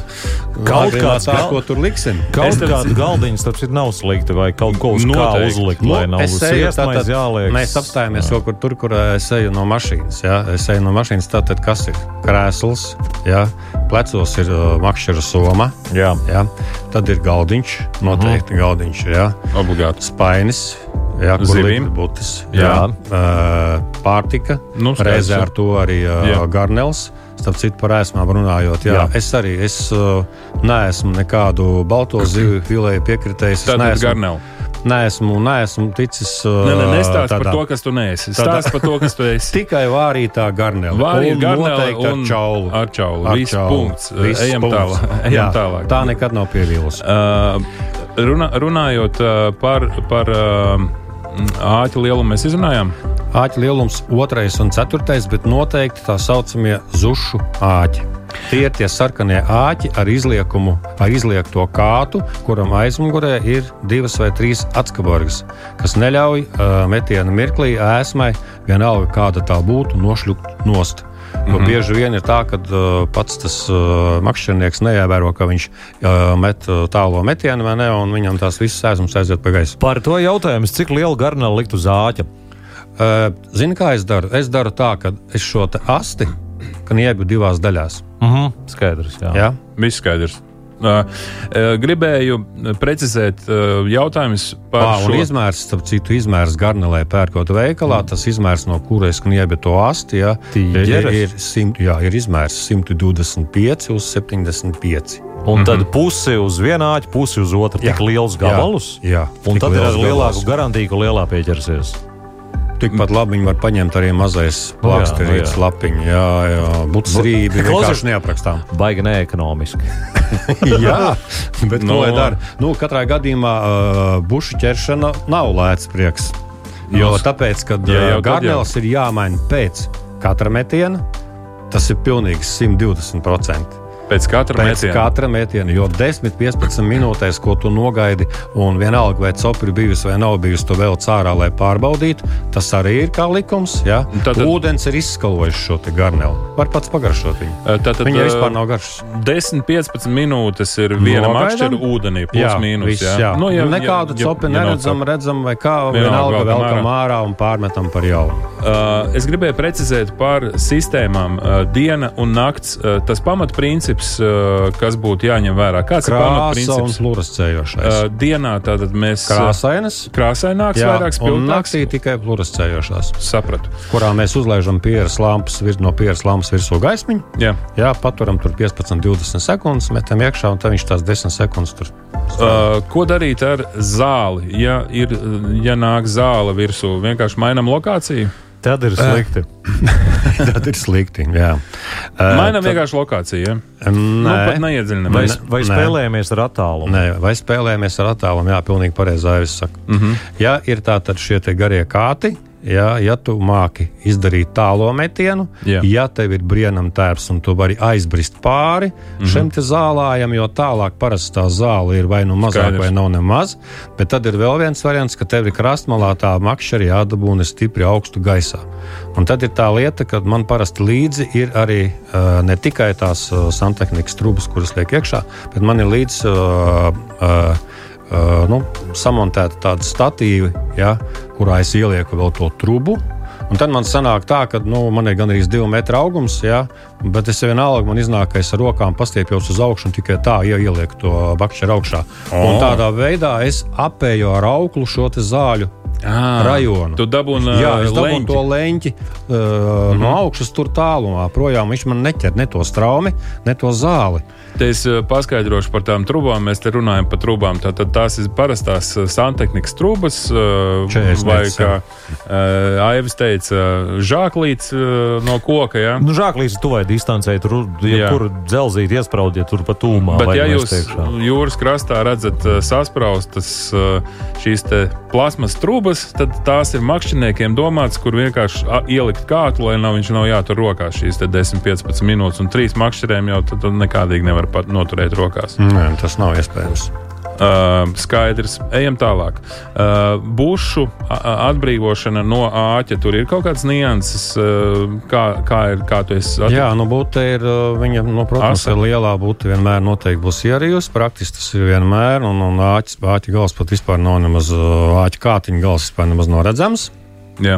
Kaut kāds tā, ko tur liksim. Kaut kāda galdiņa, starp citu, nav slikta, vai kaut ko uz kā uzlikt, lai nav sviestmais jāliek. Mēs apstājamies kaut kur tur, kur es eju no mašīnas. Jā. Es eju no mašīnas, tātad kas ir? Krēsls, jā. plecos ir uh, makšķera soma, jā. Jā. tad ir galdiņš, noteikti mm. galdiņš, jā. Obligāti. Spainis. Jā, ir būtis. Jā. Jā. Uh, pārtika. Nu, Reizē ar to arī uh, garnels. Starp citu, par ēsmām runājot, jā, jā. es arī es, uh, neesmu nekādu balto zivju filēju piekritējis. Tā ir garnela. Neesmu, neesmu ticis. Uh, nē, nē, nestāst par to, kas tu neesi. Stāst par to, kas tu esi. Tikai vārītā garnela. Vārītā garnela un čaulu. Ar čaulu. Ar Viss čaulu. punkts. Viss Ejam punkts. tālāk. Ejam jā, tālāk. Tā nekad nav pievīlusi. Uh, runā, runājot uh, par, par uh, āķu lielumu, mēs izrunājām āķa lielums, otrais un ceturtais, bet noteikti tā saucamie zušu āķi. Tie ir tie sarkanie āķi ar izliekumu, ar izliekto kātu, kuram aizmugurē ir divas vai trīs atskaborgas, kas neļauj uh, metiena mirklī ēsmai, vienalga kāda tā būtu, nošļukt nost. Jo Mhm. bieži vien ir tā, ka uh, pats tas uh, makšķernieks neievēro, ka viņš uh, met uh, tālo metienu, vai ne, un viņam tās visas ēzums aiziet pa gaisu. Par to jautājumu, cik lielu garnelu likt uz āķa. Uh, Zini, kā es daru? Es daru tā, ka es šo te asti niebu divās daļās. Mhm, skaidrs. Jā. Ja? Viss skaidrs. Gribēju precizēt jautājumus par Pā, un šo izmērs, starp citu, izmērs garnelē pērkot veikalā, tas izmērs, no kuras kniebi to asti, ja, ir, ir, simt, jā, ir izmērs 125 uz 75. Un tad pusi uz vienu āķu, pusi uz otru. Tik Jā. liels gabalus. Jā, Un tik tad ir ar lielāku garantiju, ka lielā pieķersies. Tikpat labi viņi var paņemt arī mazais Nu jā, nu plaksterīts jā. jā, jā Klausies- vienkārši neaprakstām. Baigi neekonomiski. jā, bet No. ko lai dara? Nu, katrā gadījumā uh, bušu ķeršana nav lēts prieks. Jo Nu, tāpēc, kad jau uh, tad garnēls ir jāmaina pēc katra metiena, tas ir pilnīgi 120%. Pēc katra Pēc metiena. katra metiena, jo 10-15 minūtēs, ko tu nogaidi, un vienalga, vai copri bijusi vai nav bijusi, tu vēl cārā, lai pārbaudītu, tas arī ir kā likums. Ja? Tad- tad- Ūdens ir izskalojis šo te garneli. Var pats pagaršot viņu. Tātad Viņai uh, vispār nav garšas. 10-15 minūtes ir viena makšķera ūdenī, plus mīnus. viss, jā. jā. Nu, ja, Nekādu ja, copi ja, ja neredzam, copi. redzam, vai kā Vienalga, velkam ārā un pārmetam par jaunu. Uh, es gribēju precizēt par sistēmām. Uh, diena un nakts. Uh, tas pamatprincips, uh, kas būtu jāņem vērā. Kāds ir Krāsa un pamatprincips? fluorescējošais. Uh, dienā tātad mēs uh, Krāsainas. krāsaināks, Jā, vairāk spilgtāks. naktī tikai fluorescējošās, Sapratu. kurā mēs uzlaižam pieras lampas, vir, no pieras lampas virsū gaismiņu. Jā. Jā, paturam tur 15, 20 sekundes, metam iekšā, un tad viņš tās 10 sekundes tur. Uh, ko darīt ar zāli? Ja, ir, ja nāk zāle virsū, vienkārši mainām lokāciju. Tad ir slikti. Tad ir slikti. Jā, Mainām vienkārši lokāciju. Ja? Nu, pat Nē, Vai, neiedziļināmies. vai Nē. spēlējamies ar attālumu? Nē, vai spēlējamies ar attālumu? Jā, pilnīgi pareizi Aivis saka. Mm Mhm. -hmm. Ja ir tātad šie te garie kāti, ja, ja tu māki izdarīt tālo metienu, Jā. ja tev ir brīnum tērps un tu vari aizbrist pāri mm. -hmm. šim zālājam, jo tālāk parasti tā zāle ir vai nu mazāk, Skaidrs. vai nav nemaz. Bet tad ir vēl viens variants, ka tev ir krastmalā tā makša arī jādabūna stipri augstu gaisā. Un tad ir tā lieta, ka man parasti līdzi ir arī uh, ne tikai tās uh, santehnikas trūkumas, kuras liek iekšā, bet man ir līdzi uh, uh, uh, nu, samontēta tāda statīva, ja, kurā es ielieku vēl to trubu. Un tad man sanāk tā, ka nu, man ir gandrīz divu metru augums, ja, bet es vienalga man iznāk, ka es ar rokām pastiepjos uz augšu un tikai tā ja ielieku to bakšķeru augšā. Oh. Un tādā veidā es apēju ar auklu šo zāļu Ah, rajonu. Tu dabūji dabūju to leņķi uh, mm -hmm. no augšas tur tālumā. Projām viņš man neķer ne to straumi, ne to zāli. Te es eh, paskaidrošu par tām trūkām. Mēs te runājam par trūkām. Tātad tās ir parastās eh, santehnikas trūkas, eh, 40 vai kā uh, Aivis teica, žāklīts uh, no koka. Ja? Nu, Žāklīs tuvai distancē, tur jebkur dzelzīt iespraudiet, tur pat tūmā. Bet, ja jūs teikšā. jūras krastā redzat saspraustas šīs plasmas trūkas, tad tās ir makšķerniekiem domāts, kur vienkārši ielikt kātu, lai nav, viņš nav jātur rokās šīs te 10-15 minūtes, un trīs makšķerēm jau tad, tad nekādīgi nevar pat noturēt rokās. Nē, tas nav iespējams. Uh, skaidrs, ejam tālāk. Uh, bušu atbrīvošana no āķa. Tur ir kaut kāds nianses, uh, kā, kā, ir, kā atrast. Jā, nu, būte ir, viņa, nu, protams, Asa. ir lielā būte vienmēr noteikti būs ierījusi. Praktiski tas ir vienmēr, un, un āķis, āķa gals pat vispār nav nemaz, āķa kātiņa gals vispār nemaz nav redzams. Jā.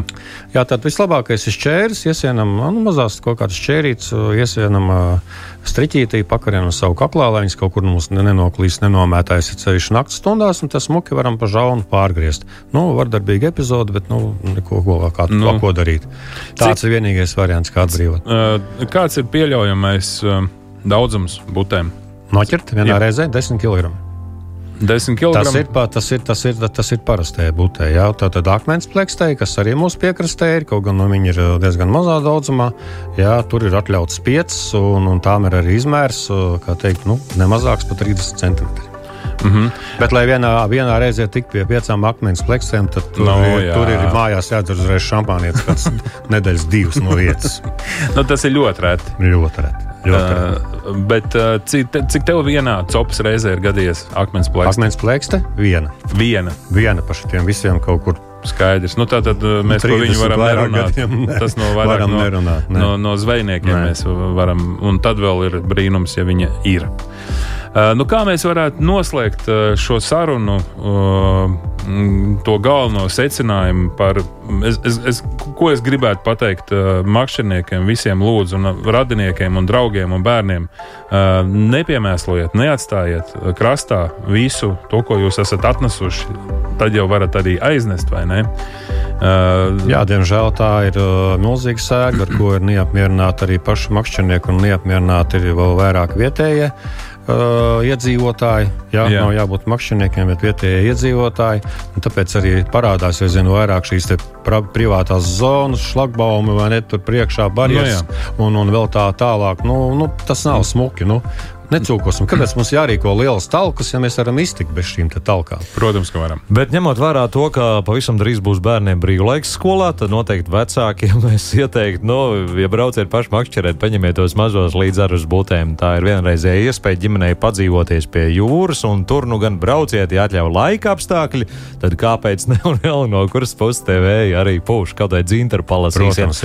Jā, tad vislabākais ir šķērs. Iesienam nu, mazās kaut kādas šķērītes, uh, iesienam uh, striķītī, pakarinam savu kaklā, lai viņas kaut kur mums ne- nenoklīst, nenomētājas ir ceļš naktas stundās, un tas smuki varam pa žaunu pārgriezt. Nu, vardarbīga epizode, bet nu, neko ko, kā, Nu. ko darīt. Tāds ir vienīgais variants, kā atbrīvot. Uh, kāds ir pieļaujamais uh, daudzums butēm? Noķert vienā Jā. reizē 10 kg. 10 kg. Tas ir, pa, tas ir, tas ir, tas ir parastajā būtē. Jā. Tā tad akmens plakstē, kas arī mūsu piekrastē ir, kaut gan no viņa ir uh, diezgan mazā daudzumā. Jā, tur ir atļauts 5, un, un tām ir arī izmērs, uh, kā teikt, nu, ne mazāks par 30 cm. Mm Mhm. -hmm. Bet, lai vienā, vienā reizē tiktu pie piecām akmens plakstēm, tad tur, No, no, ir, jā. tur ir mājās jādzer uzreiz šampānietis pēc nedēļas divas no vietas. Nu, tas ir ļoti reti. Ļoti reti. Uh, bet uh, cik, cik tev vienā copas reizē ir gadījies akmens plakste? Akmens plakste viena. Viena. Viena par šiem visiem kaut kur. Skaidrs. Nu, tā tad mēs par viņu varam nerunāt. Ne. Tas no vairāk varam no, nerunāt, ne. no, no zvejniekiem Nē. mēs varam. Un tad vēl ir brīnums, ja viņa ir. Uh, nu, kā mēs varētu noslēgt uh, šo sarunu, mm, to galveno secinājumu par, es, es, es, ko es gribētu pateikt makšķerniekiem, visiem lūdzu, un radiniekiem, un draugiem un bērniem. Nepiemēslojiet, neatstājiet krastā visu to, ko jūs esat atnesuši. Tad jau varat arī aiznest, vai ne? Jā, diemžēl tā ir milzīga sēga, ar ko ir neapmierināti arī paši makšķernieki un neapmierināti ir vēl vairāk vietējie. Uh, iedzīvotāji, jā, Jā. jā. nav jābūt makšķerniekiem, bet vietējie iedzīvotāji. Tāpēc arī parādās aizvien vairāk šīs privātās zonas, šlagbaumi vai ne tur priekšā barjeras Nu un, un vēl tā tālāk. Nu, nu, tas nav smuki. Nu. Necūkosim, kāpēc mums jārīko lielas talkas, ja mēs varam iztikt bez šīm te talkām? protams, ka varam. Bet ņemot vērā to, ka pavisam drīz būs bērniem brīvlaiks skolā, tad noteikti vecākiem es ieteiktu, nu, ja brauciet paši makšķerēt, paņemiet tos mazos līdz ar uz būtēm. Tā ir vienreizēja iespēja ģimenei padzīvoties pie jūras, un tur nu gan brauciet, ja atļauj laika apstākļi, tad kāpēc ne un vēl no kuras puses TV arī pūš kaut kādā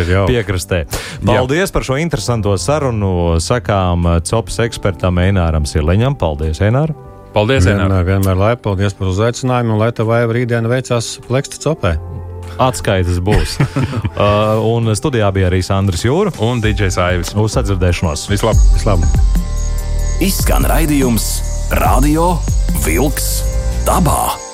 ir jau. piekrastē. Paldies par šo interesanto sarunu, sakām COPS ekspertam Eināram Sirleņam. Paldies, Einār! Paldies, Enār! Vienmēr, vienmēr laipni, paldies par uzaicinājumu, un lai tev vai rītdiena veicās pleksta copē. Atskaites būs. uh, un studijā bija arī Sandrs Jūra. Un DJs Aivis. Uz sadzirdēšanos! Vislabāk! Vislabāk! Izskan raidījums Radio Vilks dabā.